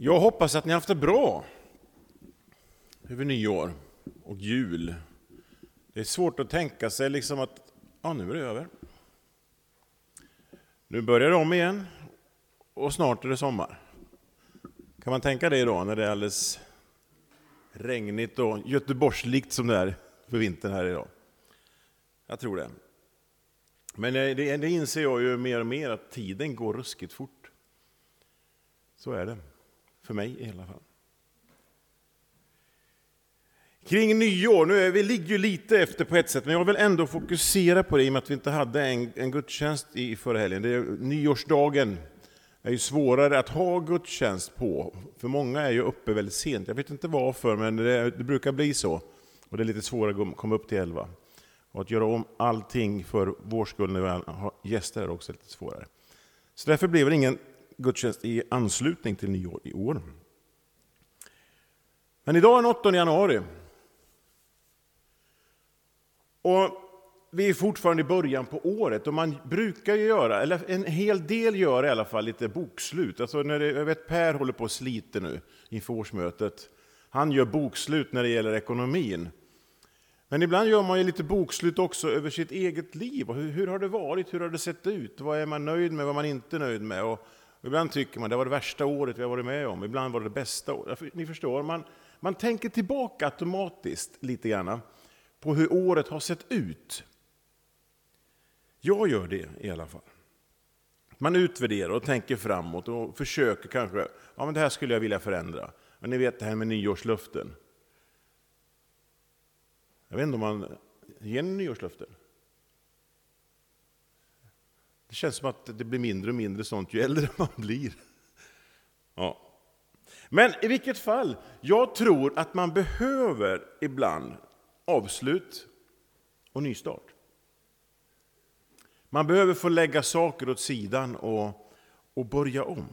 Jag hoppas att ni har haft det bra över nyår och jul. Det är svårt att tänka sig liksom att ja, nu är det över. Nu börjar det om igen och snart är det sommar. Kan man tänka det idag när det är alldeles regnigt och göteborgslikt som det är för vintern här idag? Jag tror det. Men det, det inser jag ju mer och mer att tiden går ruskigt fort. Så är det. För mig i alla fall. Kring nyår, nu är vi ligger ju lite efter på ett sätt, men jag vill ändå fokusera på det i och med att vi inte hade en, en gudstjänst i förra helgen. Det är, nyårsdagen är ju svårare att ha gudstjänst på, för många är ju uppe väldigt sent. Jag vet inte varför, men det, det brukar bli så. Och det är lite svårare att komma upp till elva. Och att göra om allting för vår skull när vi har gäster är också lite svårare. Så därför blev det ingen gudstjänst i anslutning till nyår i år. Men idag är den 8 januari. Och vi är fortfarande i början på året och man brukar ju göra, eller en hel del gör i alla fall, lite bokslut. Alltså när det, jag vet Per håller på och sliter nu inför årsmötet. Han gör bokslut när det gäller ekonomin. Men ibland gör man ju lite bokslut också över sitt eget liv. hur, hur, har det varit? Hur har det sett ut? Vad är man nöjd med? Vad är man inte nöjd med? Och ibland tycker man det var det värsta året vi har varit med om. Ibland var det det bästa året. Ni förstår, man, man tänker tillbaka automatiskt lite grann på hur året har sett ut. Jag gör det i alla fall. Man utvärderar och tänker framåt och försöker kanske, ja men det här skulle jag vilja förändra. Men ni vet det här med nyårslöften. Jag vet inte om man ger nyårslöften. Det känns som att det blir mindre och mindre sånt ju äldre man blir. Ja. Men i vilket fall, jag tror att man behöver ibland avslut och nystart. Man behöver få lägga saker åt sidan och, och börja om.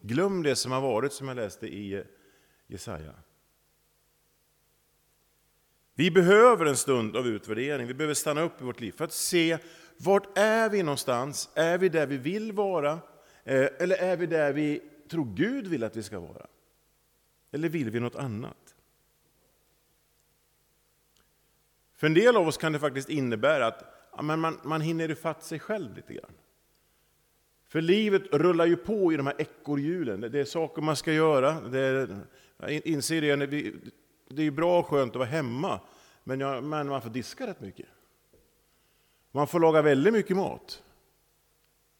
Glöm det som har varit, som jag läste i Jesaja. Vi behöver en stund av utvärdering, vi behöver stanna upp i vårt liv för att se vart är vi någonstans? Är vi där vi vill vara? Eh, eller är vi där vi tror Gud vill att vi ska vara? Eller vill vi något annat? För en del av oss kan det faktiskt innebära att ja, man, man hinner ifatt sig själv lite grann. För livet rullar ju på i de här ekorrhjulen. Det är saker man ska göra. Det är, jag inser det, vi, det är bra och skönt att vara hemma, men, jag, men man får diska rätt mycket. Man får laga väldigt mycket mat.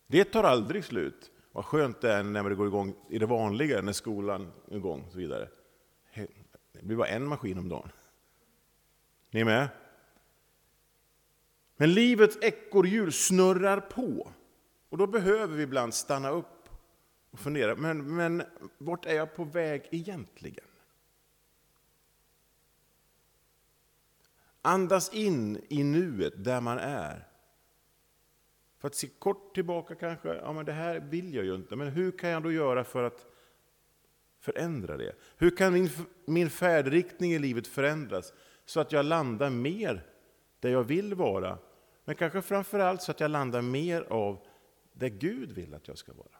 Det tar aldrig slut. Vad skönt det är när det går igång i det vanliga, när skolan är igång och så vidare. Det blir bara en maskin om dagen. Ni är med? Men livets ekorrhjul snurrar på. Och då behöver vi ibland stanna upp och fundera, men, men vart är jag på väg egentligen? Andas in i nuet, där man är. För att se kort tillbaka kanske, ja men det här vill jag ju inte, men hur kan jag då göra för att förändra det? Hur kan min, min färdriktning i livet förändras så att jag landar mer där jag vill vara, men kanske framför allt så att jag landar mer av där Gud vill att jag ska vara.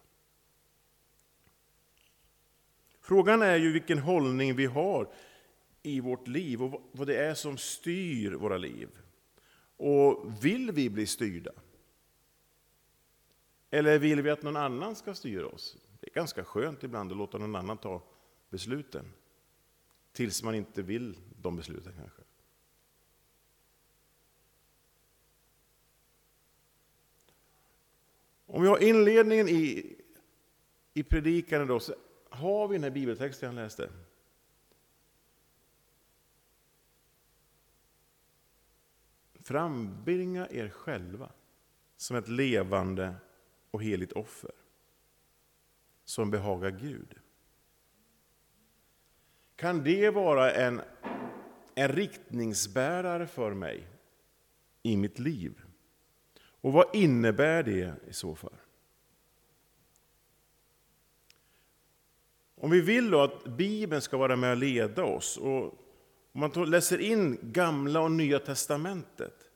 Frågan är ju vilken hållning vi har i vårt liv och vad det är som styr våra liv. Och vill vi bli styrda? Eller vill vi att någon annan ska styra oss? Det är ganska skönt ibland att låta någon annan ta besluten. Tills man inte vill de besluten kanske. Om vi har inledningen i, i predikan då, så har vi den här bibeltexten jag läste. Frambringa er själva som ett levande och heligt offer som behagar Gud. Kan det vara en, en riktningsbärare för mig i mitt liv? Och vad innebär det i så fall? Om vi vill då att Bibeln ska vara med och leda oss, och om man läser in Gamla och Nya Testamentet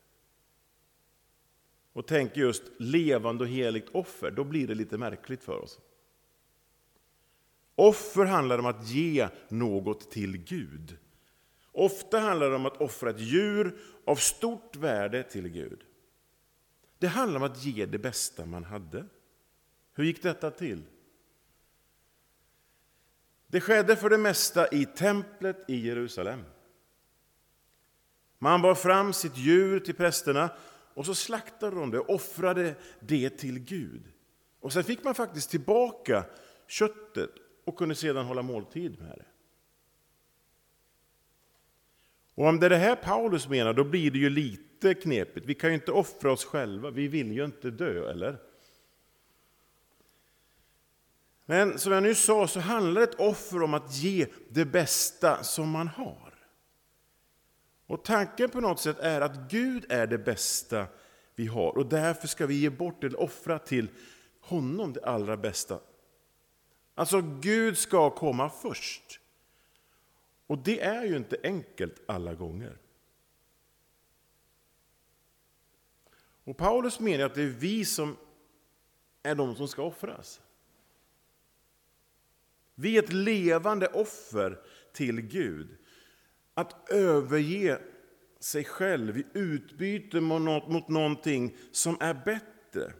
och tänker just levande och heligt offer, då blir det lite märkligt för oss. Offer handlar om att ge något till Gud. Ofta handlar det om att offra ett djur av stort värde till Gud. Det handlar om att ge det bästa man hade. Hur gick detta till? Det skedde för det mesta i templet i Jerusalem. Man bar fram sitt djur till prästerna och så slaktade de det och offrade det till Gud. Och sen fick man faktiskt tillbaka köttet och kunde sedan hålla måltid med det. Och om det är det här Paulus menar, då blir det ju lite knepigt. Vi kan ju inte offra oss själva, vi vill ju inte dö, eller? Men som jag nyss sa så handlar ett offer om att ge det bästa som man har. Och tanken på något sätt är att Gud är det bästa vi har och därför ska vi ge bort eller offra till honom det allra bästa. Alltså Gud ska komma först. Och det är ju inte enkelt alla gånger. Och Paulus menar att det är vi som är de som ska offras. Vi är ett levande offer till Gud. Att överge sig själv i utbyte mot någonting som är bättre.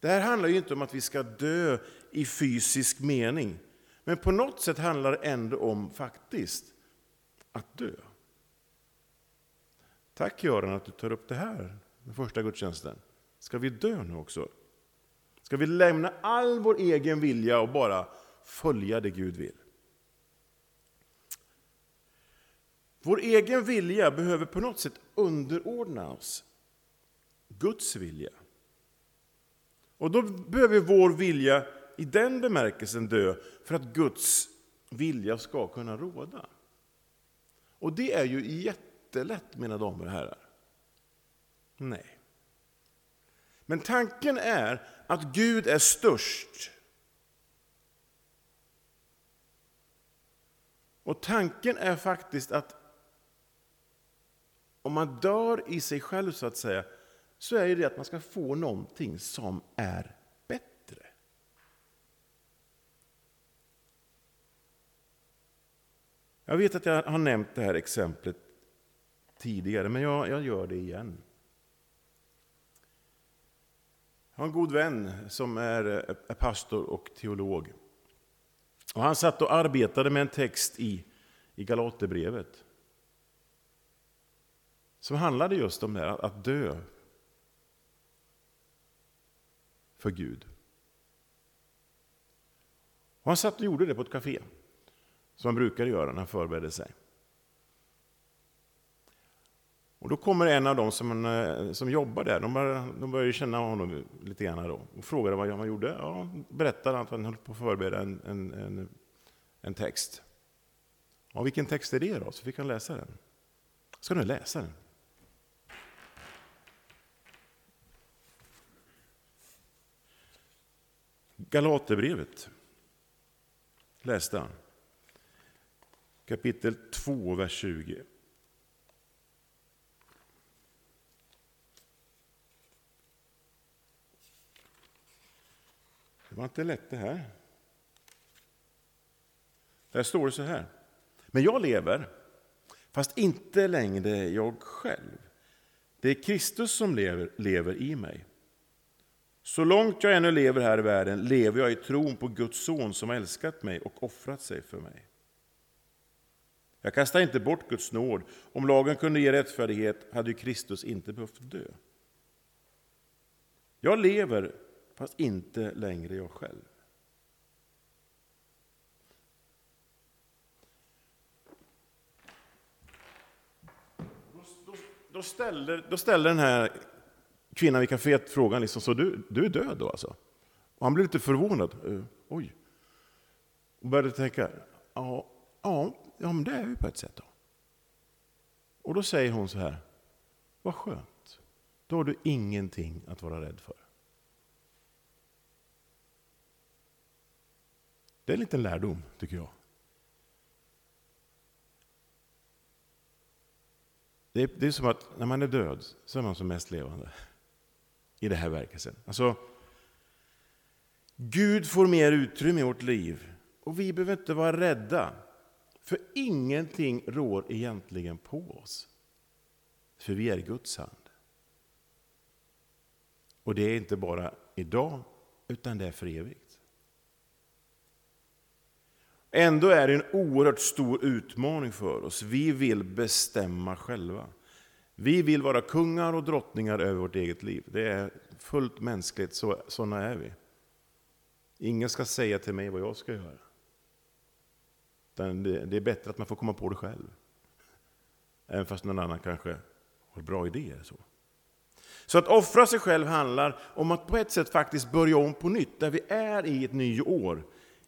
Det här handlar ju inte om att vi ska dö i fysisk mening. Men på något sätt handlar det ändå om faktiskt att dö. Tack Göran att du tar upp det här med första gudstjänsten. Ska vi dö nu också? Ska vi lämna all vår egen vilja och bara följa det Gud vill? Vår egen vilja behöver på något sätt underordna oss Guds vilja. Och då behöver vår vilja i den bemärkelsen dö för att Guds vilja ska kunna råda. Och det är ju jättelätt, mina damer och herrar. Nej. Men tanken är att Gud är störst. Och tanken är faktiskt att om man dör i sig själv så att säga, så är det att man ska få någonting som är bättre. Jag vet att jag har nämnt det här exemplet tidigare, men jag, jag gör det igen. Jag har en god vän som är, är pastor och teolog. Och han satt och arbetade med en text i, i Galaterbrevet som handlade just om det här, att dö för Gud. Och han satt och gjorde det på ett café, som han brukade göra när han förberedde sig. Och då kommer en av dem som, eh, som jobbar där, de började, de börjar känna honom lite grann då, och frågade vad han gjorde. Ja, berättade att han höll på att förbereda en, en, en, en text. Ja, vilken text är det då? Så fick han läsa den. Ska du läsa den? Galaterbrevet läste han. Kapitel 2, vers 20. Det var inte lätt det här. Där står det så här. Men jag lever, fast inte längre jag själv. Det är Kristus som lever, lever i mig. Så långt jag ännu lever här i världen lever jag i tron på Guds son som älskat mig och offrat sig för mig. Jag kastar inte bort Guds nåd. Om lagen kunde ge rättfärdighet hade ju Kristus inte behövt dö. Jag lever, fast inte längre jag själv. Då, ställer, då ställer den här kvinnan vid kaféet frågan liksom, så du, du är död då alltså? Och han blev lite förvånad. Eh, Oj. Och började tänka, ja, ja, ja men det är vi på ett sätt. Då. Och då säger hon så här, vad skönt. Då har du ingenting att vara rädd för. Det är en liten lärdom, tycker jag. Det är, det är som att när man är död så är man som mest levande i det här verkelsen. Alltså, Gud får mer utrymme i vårt liv Och vi behöver inte vara rädda, för ingenting rår egentligen på oss. För vi är Guds hand. Och det är inte bara idag, utan det är för evigt. Ändå är det en oerhört stor utmaning för oss. Vi vill bestämma själva. Vi vill vara kungar och drottningar över vårt eget liv. Det är fullt mänskligt, så, sådana är vi. Ingen ska säga till mig vad jag ska göra. Det är bättre att man får komma på det själv. Även fast någon annan kanske har bra idéer. Så. Så att offra sig själv handlar om att på ett sätt faktiskt börja om på nytt, där vi är i ett nyår.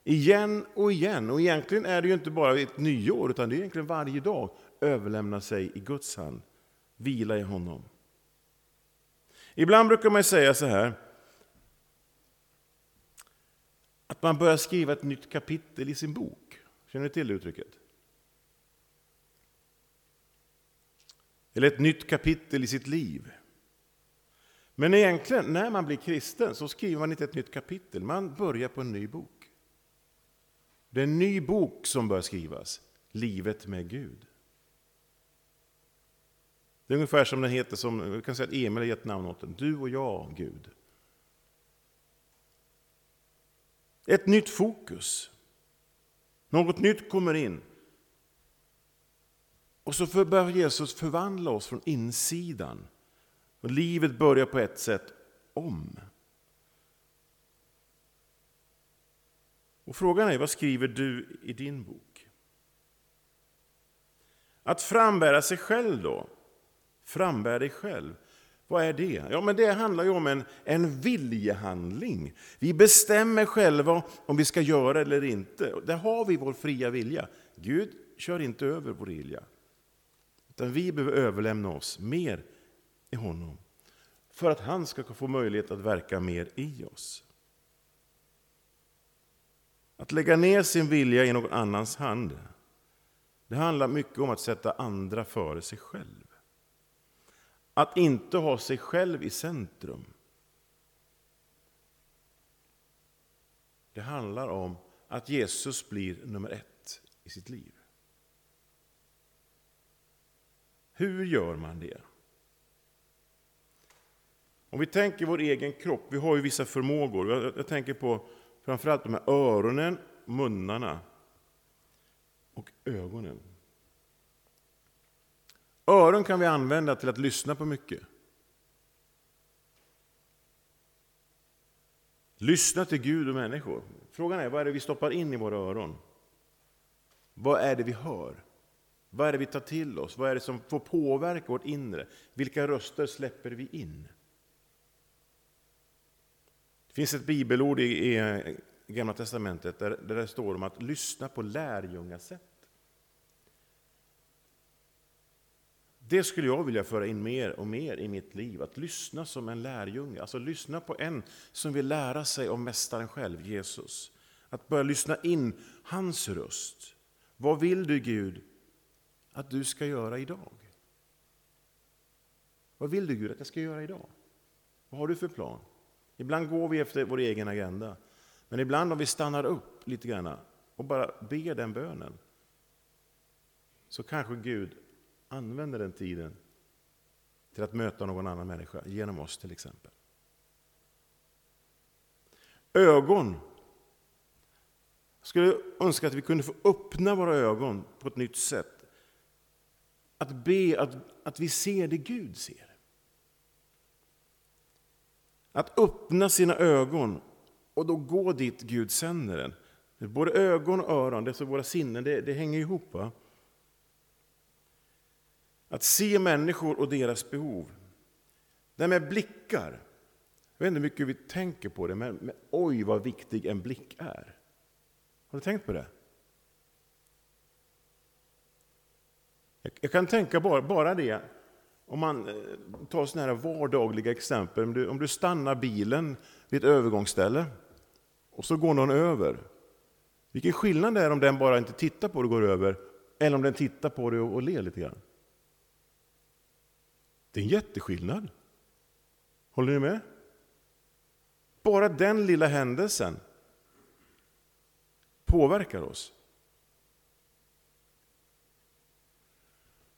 Igen och igen. Och egentligen är det ju inte bara ett nyår, utan det är egentligen varje dag överlämna sig i Guds hand. Vila i honom. Ibland brukar man säga så här, att man börjar skriva ett nytt kapitel i sin bok. Känner ni till det uttrycket? Eller ett nytt kapitel i sitt liv. Men egentligen, när man blir kristen så skriver man inte ett nytt kapitel, man börjar på en ny bok. Det är en ny bok som bör skrivas, Livet med Gud. Det är ungefär som den heter, som, vi kan säga att Emil har gett namn åt den, Du och jag, Gud. Ett nytt fokus. Något nytt kommer in. Och så börjar Jesus förvandla oss från insidan. Och livet börjar på ett sätt om. Och frågan är, vad skriver du i din bok? Att frambära sig själv då, Frambär dig själv. Vad är det? Ja, men det handlar ju om en, en viljehandling. Vi bestämmer själva om vi ska göra eller inte. Där har vi vår fria vilja. Gud kör inte över vår vilja. Utan vi behöver överlämna oss mer i honom. För att han ska få möjlighet att verka mer i oss. Att lägga ner sin vilja i någon annans hand. Det handlar mycket om att sätta andra före sig själv. Att inte ha sig själv i centrum. Det handlar om att Jesus blir nummer ett i sitt liv. Hur gör man det? Om vi tänker vår egen kropp, vi har ju vissa förmågor. Jag, tänker på framförallt de här öronen, munnarna och ögonen. Öron kan vi använda till att lyssna på mycket. Lyssna till Gud och människor. Frågan är vad är det vi stoppar in i våra öron? Vad är det vi hör? Vad är det vi tar till oss? Vad är det som får påverka vårt inre? Vilka röster släpper vi in? Det finns ett bibelord i, Gamla Testamentet där, där det står om att lyssna på lärjungasätt. Det skulle jag vilja föra in mer och mer i mitt liv, att lyssna som en lärjunge. Alltså lyssna på en som vill lära sig om Mästaren själv, Jesus. Att börja lyssna in hans röst. Vad vill du Gud att du ska göra idag? Vad vill du Gud att jag ska göra idag? Vad har du för plan? Ibland går vi efter vår egen agenda. Men ibland om vi stannar upp lite grann och bara ber den bönen så kanske Gud använder den tiden till att möta någon annan människa, genom oss till exempel. Ögon. Jag skulle önska att vi kunde få öppna våra ögon på ett nytt sätt. Att be att, att vi ser det Gud ser. Att öppna sina ögon och då gå dit Gud sänder en. Både ögon och öron, det är våra sinnen, det, det hänger ihop. Va? Att se människor och deras behov. Det här med blickar. Jag vet inte hur mycket vi tänker på det, men, men oj vad viktig en blick är. Har du tänkt på det? Jag, jag kan tänka bara, bara det, om man eh, tar sådana här vardagliga exempel. Om du, om du stannar bilen vid ett övergångsställe och så går någon över. Vilken skillnad det är om den bara inte tittar på dig och går över, eller om den tittar på dig och, och ler lite grann. Det är en jätteskillnad. Håller ni med? Bara den lilla händelsen påverkar oss.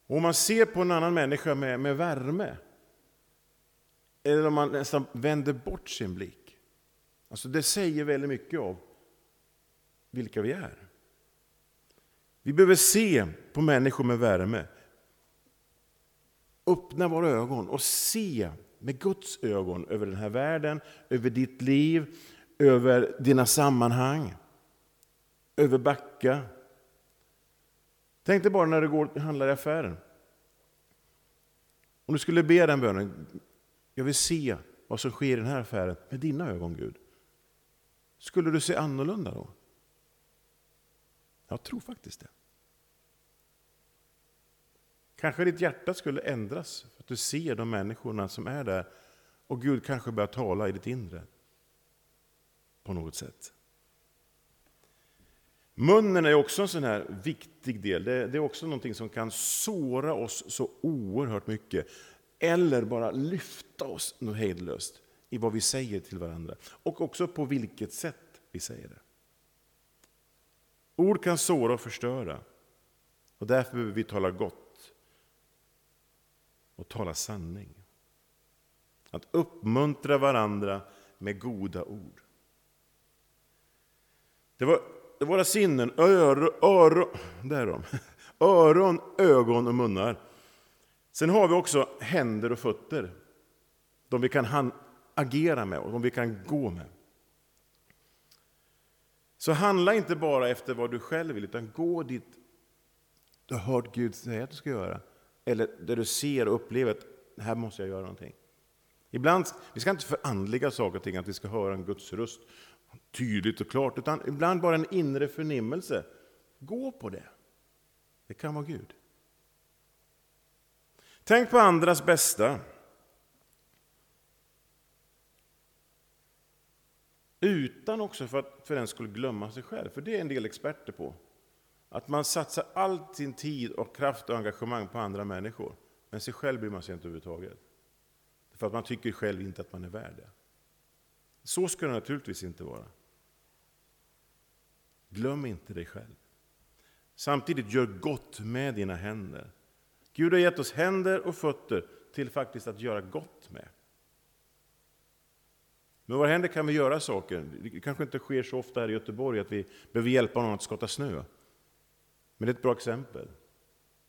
Och om man ser på en annan människa med, med värme, eller om man nästan vänder bort sin blick, alltså det säger väldigt mycket om vilka vi är. Vi behöver se på människor med värme. Öppna våra ögon och se med Guds ögon över den här världen, över ditt liv, över dina sammanhang, över Backa. Tänk dig bara när du går och handlar i affären. Om du skulle be den bönen, jag vill se vad som sker i den här affären med dina ögon Gud. Skulle du se annorlunda då? Jag tror faktiskt det. Kanske ditt hjärta skulle ändras för att du ser de människorna som är där och Gud kanske börjar tala i ditt inre på något sätt. Munnen är också en sån här viktig del. Det, är också någonting som kan såra oss så oerhört mycket. Eller bara lyfta oss något hejdlöst i vad vi säger till varandra. Och också på vilket sätt vi säger det. Ord kan såra och förstöra. Och därför behöver vi tala gott och tala sanning. Att uppmuntra varandra med goda ord. Det var våra sinnen, öron, öro, där de. öron, ögon och munnar. Sen har vi också händer och fötter. De vi kan agera med och de vi kan gå med. Så handla inte bara efter vad du själv vill, utan gå dit du har hört Gud säga att du ska göra. Eller där du ser och upplever att här måste jag göra någonting. Ibland, vi ska inte förandliga saker och ting, att vi ska höra en Guds röst tydligt och klart, utan ibland bara en inre förnimmelse. Gå på det. Det kan vara Gud. Tänk på andras bästa. Utan också för att för den skulle glömma sig själv, för det är en del experter på. Att man satsar all sin tid och kraft och engagemang på andra människor, men sig själv bryr man sig inte överhuvudtaget. För att man tycker själv inte att man är värd det. Så ska det naturligtvis inte vara. Glöm inte dig själv. Samtidigt, gör gott med dina händer. Gud har gett oss händer och fötter till faktiskt att göra gott med. Med våra händer kan vi göra saker. Det kanske inte sker så ofta här i Göteborg att vi behöver hjälpa någon att skotta snö. Men det är ett bra exempel.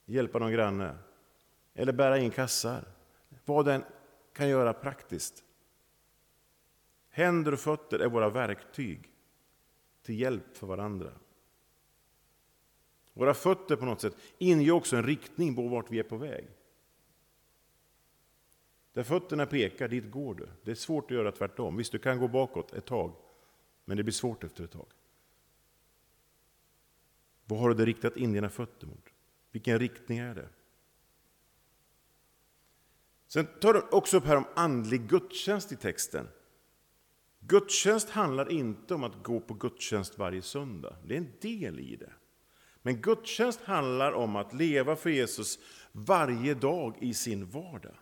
Hjälpa någon granne. Eller bära in kassar. Vad den kan göra praktiskt. Händer och fötter är våra verktyg till hjälp för varandra. Våra fötter på något sätt inger också en riktning på vart vi är på väg. Där fötterna pekar, dit går du. Det är svårt att göra tvärtom. Visst, du kan gå bakåt ett tag, men det blir svårt efter ett tag. Vad har du riktat in dina fötter mot? Vilken riktning är det? Sen tar du också upp här om andlig gudstjänst i texten. Gudstjänst handlar inte om att gå på gudstjänst varje söndag. Det är en del i det. Men gudstjänst handlar om att leva för Jesus varje dag i sin vardag.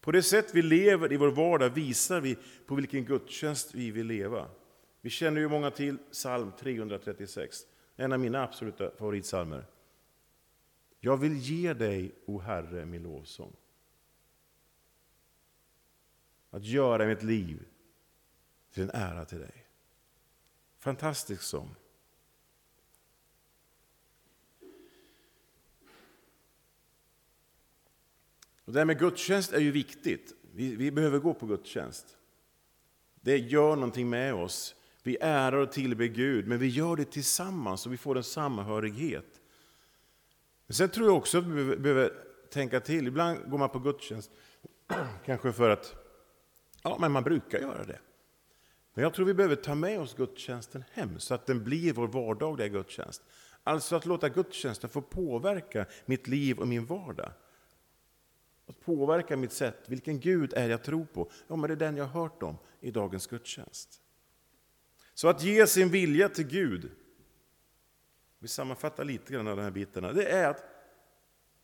På det sätt vi lever i vår vardag visar vi på vilken gudstjänst vi vill leva. Vi känner ju många till psalm 336, en av mina absoluta favoritsalmer. Jag vill ge dig, o Herre, min lovsång. Att göra mitt liv till en ära till dig. Fantastisk sång. Och det här med gudstjänst är ju viktigt. Vi, vi, behöver gå på gudstjänst. Det gör någonting med oss. Vi ärar och tillber Gud, men vi gör det tillsammans och vi får en samhörighet. Men sen tror jag också att vi behöver tänka till. Ibland går man på gudstjänst, kanske för att ja, men man brukar göra det. Men jag tror vi behöver ta med oss gudstjänsten hem, så att den blir vår vardagliga gudstjänst. Alltså att låta gudstjänsten få påverka mitt liv och min vardag. Att påverka mitt sätt. Vilken Gud är jag tror på? Ja, men det är den jag har hört om i dagens gudstjänst. Så att ge sin vilja till Gud, vi sammanfattar lite grann av de här bitarna, det är att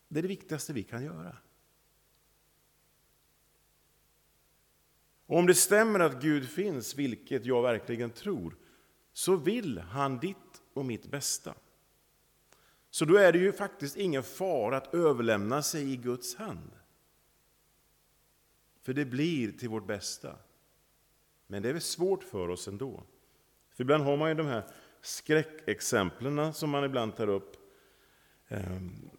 det är det viktigaste vi kan göra. Och om det stämmer att Gud finns, vilket jag verkligen tror, så vill han ditt och mitt bästa. Så då är det ju faktiskt ingen fara att överlämna sig i Guds hand. För det blir till vårt bästa. Men det är väl svårt för oss ändå. För ibland har man ju de här skräckexemplen som man ibland tar upp. Ehm,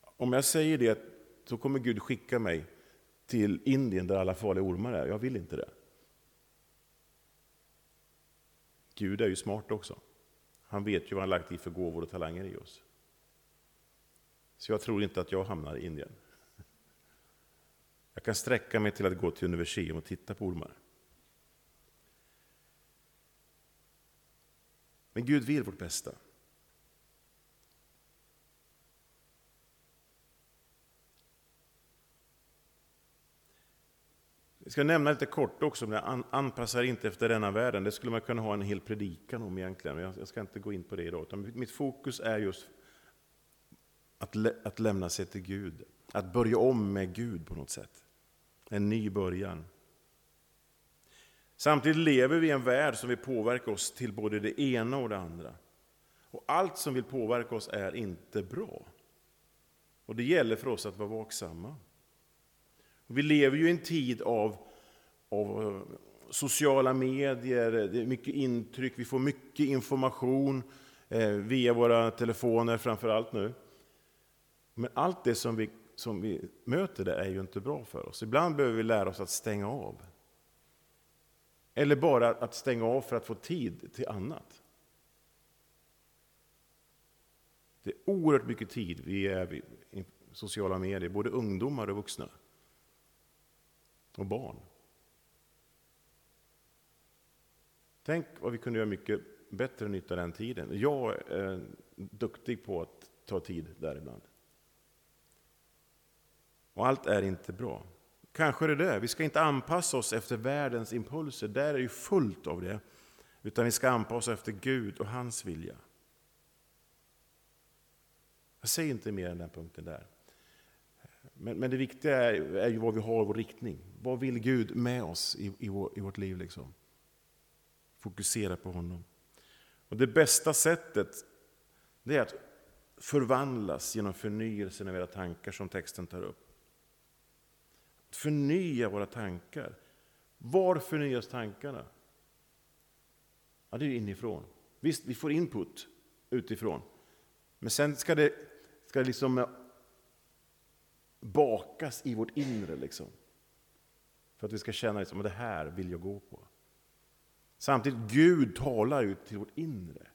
om jag säger det så kommer Gud skicka mig till Indien där alla farliga ormar är. Jag vill inte det. Gud är ju smart också. Han vet ju vad han lagt i för gåvor och talanger i oss. Så jag tror inte att jag hamnar i Indien. Jag kan sträcka mig till att gå till universium och titta på ormar. Men Gud vill vårt bästa. Jag ska nämna lite kort också, men anpassar inte efter denna världen. Det skulle man kunna ha en hel predikan om egentligen, men jag ska inte gå in på det idag. Utan mitt fokus är just att, att lämna sig till Gud. Att börja om med Gud på något sätt. En ny början. Samtidigt lever vi i en värld som vill påverka oss till både det ena och det andra. Och allt som vill påverka oss är inte bra. Och det gäller för oss att vara vaksamma. Vi lever ju i en tid av, av eh, sociala medier, det är mycket intryck, vi får mycket information eh, via våra telefoner framför allt nu. Men allt det som vi, som vi möter där är ju inte bra för oss. Ibland behöver vi lära oss att stänga av. Eller bara att stänga av för att få tid till annat. Det är oerhört mycket tid vi är i sociala medier, både ungdomar och vuxna och barn. Tänk vad vi kunde göra mycket bättre nytta den tiden. Jag är duktig på att ta tid där ibland. Och allt är inte bra. Kanske är det det. Vi ska inte anpassa oss efter världens impulser, där är ju fullt av det. Utan vi ska anpassa oss efter Gud och hans vilja. Jag säger inte mer än den punkten där. Men, men det viktiga är, är ju vad vi har i vår riktning. Vad vill Gud med oss i, i, vår, i vårt liv? Liksom? Fokusera på honom. Och Det bästa sättet det är att förvandlas genom förnyelsen av era tankar som texten tar upp. Förnya våra tankar. Var förnyas tankarna? Ja, det är inifrån. Visst, vi får input utifrån. Men sen ska det, ska det liksom eh, bakas i vårt inre. Liksom. För att vi ska känna liksom, att det här vill jag gå på. Samtidigt, Gud talar ut till vårt inre.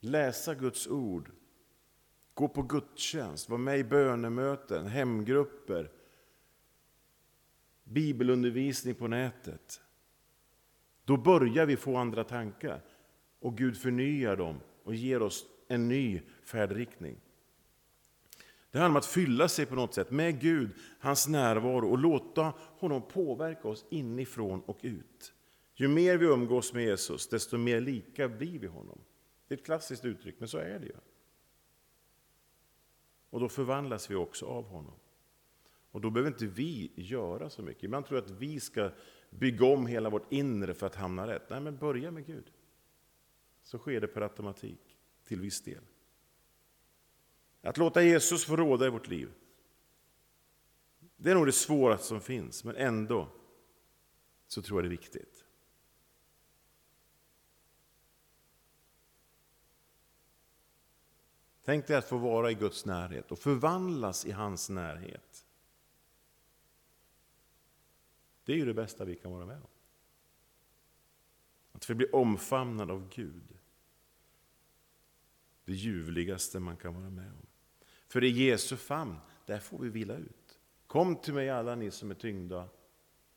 Läsa Guds ord, gå på gudstjänst, vara med i bönemöten, hemgrupper, bibelundervisning på nätet. Då börjar vi få andra tankar och Gud förnyar dem och ger oss en ny färdriktning. Det handlar om att fylla sig på något sätt med Gud, hans närvaro och låta honom påverka oss inifrån och ut. Ju mer vi umgås med Jesus, desto mer lika blir vi honom. Det är ett klassiskt uttryck, men så är det ju. Och då förvandlas vi också av honom. Och då behöver inte vi göra så mycket. Ibland tror jag att vi ska bygga om hela vårt inre för att hamna rätt. Nej, men börja med Gud. Så sker det per automatik, till viss del. Att låta Jesus få råda i vårt liv. Det är nog det svåraste som finns, men ändå så tror jag det är viktigt. Tänk dig att få vara i Guds närhet och förvandlas i hans närhet. Det är ju det bästa vi kan vara med om. Att vi blir omfamnade av Gud. Det ljuvligaste man kan vara med om. För i Jesu famn, där får vi vila ut. Kom till mig alla ni som är tyngda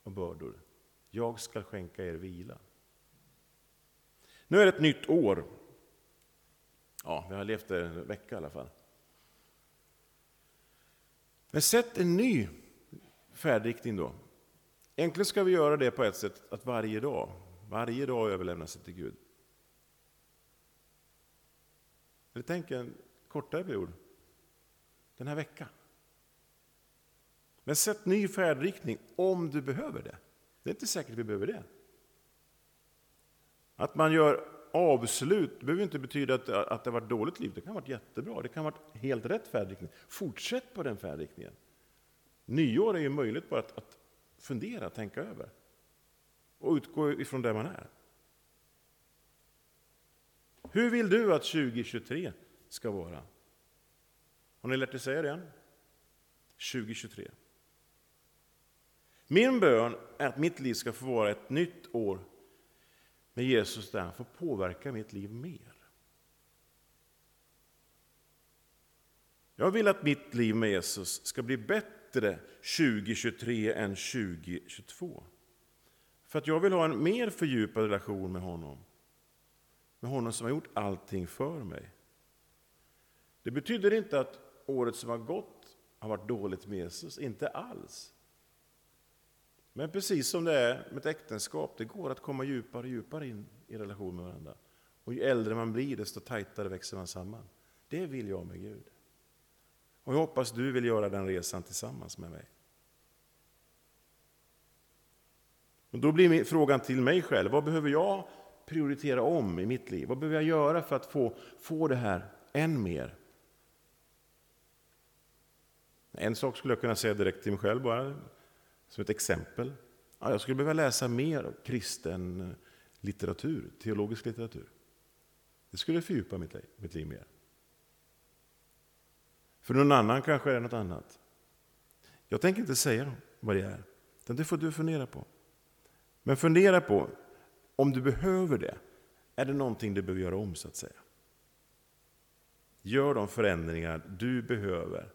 av bördor. Jag ska skänka er vila. Nu är det ett nytt år. Ja, vi har levt där en vecka i alla fall. Men sätt en ny färdriktning då. Egentligen ska vi göra det på ett sätt att varje dag, varje dag överlämna sig till Gud. Eller tänk en kortare period den här veckan. Men sätt ny färdriktning om du behöver det. Det är inte säkert att vi behöver det. Att man gör avslut behöver inte betyda att, att det har varit dåligt liv. Det kan ha varit jättebra. Det kan ha varit helt rätt färdriktning. Fortsätt på den färdriktningen. Nyår är ju möjligt bara att, att fundera, tänka över och utgå ifrån där man är. Hur vill du att 2023 ska vara? Har ni lärt er säga det än? 2023. Min bön är att mitt liv ska få vara ett nytt år med Jesus där han får påverka mitt liv mer. Jag vill att mitt liv med Jesus ska bli bättre 2023 än 2022. För att jag vill ha en mer fördjupad relation med honom. Med honom som har gjort allting för mig. Det betyder inte att året som har gått har varit dåligt med Jesus, inte alls. Men precis som det är med ett äktenskap, det går att komma djupare och djupare in i relation med varandra. Och ju äldre man blir, desto tajtare växer man samman. Det vill jag med Gud. Och jag hoppas du vill göra den resan tillsammans med mig. Och då blir frågan till mig själv, vad behöver jag prioritera om i mitt liv? Vad behöver jag göra för att få, få det här än mer? En sak skulle jag kunna säga direkt till mig själv bara, som ett exempel. Ja, jag skulle behöva läsa mer kristen litteratur, teologisk litteratur. Det skulle fördjupa mitt liv, mitt liv mer. För någon annan kanske är något annat. Jag tänker inte säga vad det är, utan det får du fundera på. Men fundera på, om du behöver det, är det någonting du behöver göra om så att säga? Gör de förändringar du behöver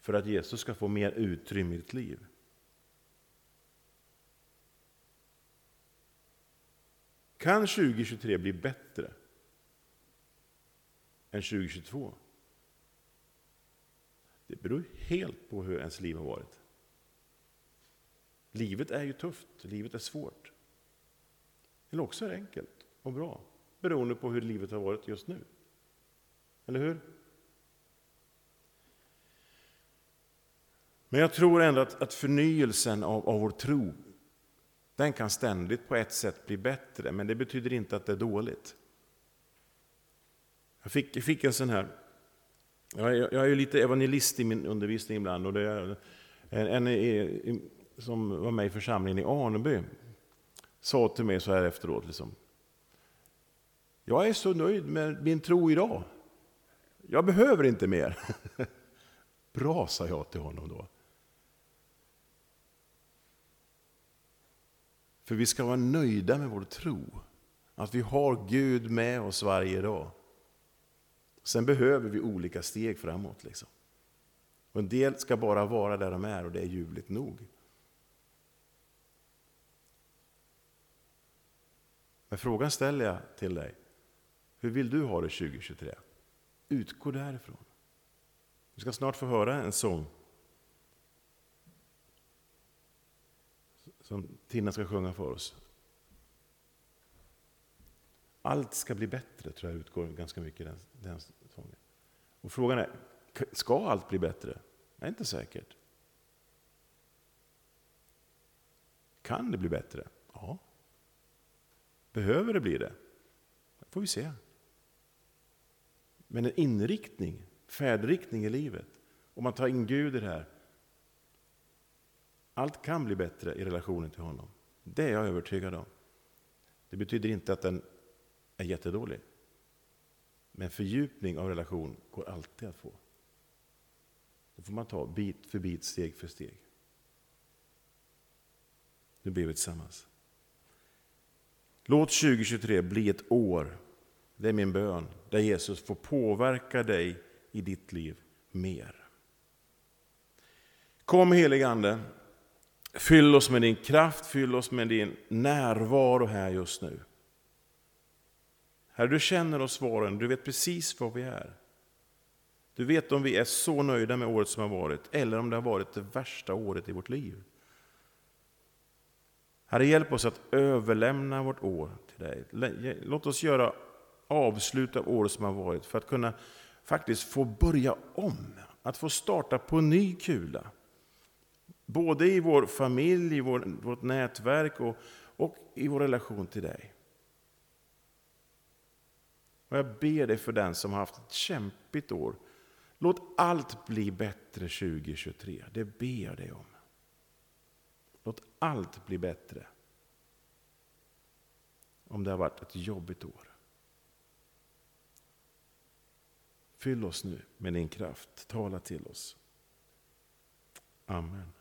för att Jesus ska få mer utrymme i ditt liv. Kan 2023 bli bättre än 2022? Det beror helt på hur ens liv har varit. Livet är ju tufft, livet är svårt. Eller också är det enkelt och bra, beroende på hur livet har varit just nu. Eller hur? Men jag tror ändå att, att förnyelsen av, av vår tro, den kan ständigt på ett sätt bli bättre, men det betyder inte att det är dåligt. Jag fick, jag fick en sån här, jag är, jag är ju lite evangelist i min undervisning ibland, och det är en, en, som var med i församlingen i Aneby sa till mig så här efteråt, liksom, jag är så nöjd med min tro idag. Jag behöver inte mer. Bra, sa jag till honom då. För vi ska vara nöjda med vår tro. Att vi har Gud med oss varje dag. Sen behöver vi olika steg framåt. Liksom. Och en del ska bara vara där de är och det är ljuvligt nog. Men frågan ställer jag till dig. Hur vill du ha det 2023? Utgå därifrån. Du ska snart få höra en sång som Tina ska sjunga för oss. Allt ska bli bättre, tror jag utgår ganska mycket i den, den sången. Och frågan är, ska allt bli bättre? Det är inte säkert. Kan det bli bättre? Ja. Behöver det bli det? Det får vi se. Men en inriktning, färdriktning i livet, om man tar in Gud i det här, allt kan bli bättre i relationen till honom. Det är jag övertygad om. Det betyder inte att den är jättedålig. Men fördjupning av relation går alltid att få. Det får man ta bit för bit, steg för steg. Nu ber vi tillsammans. Låt 2023 bli ett år, det är min bön, där Jesus får påverka dig i ditt liv mer. Kom helige Ande, fyll oss med din kraft, fyll oss med din närvaro här just nu. Herre, du känner oss svaren, du vet precis var vi är. Du vet om vi är så nöjda med året som har varit, eller om det har varit det värsta året i vårt liv. Herre, hjälp oss att överlämna vårt år till dig. Låt oss göra avslut av året som har varit för att kunna faktiskt få börja om. Att få starta på en ny kula. Både i vår familj, i vår, vårt nätverk och, och i vår relation till dig. Och jag ber dig för den som har haft ett kämpigt år. Låt allt bli bättre 2023. Det ber jag dig om. Låt allt bli bättre. Om det har varit ett jobbigt år. Fyll oss nu med din kraft. Tala till oss. Amen.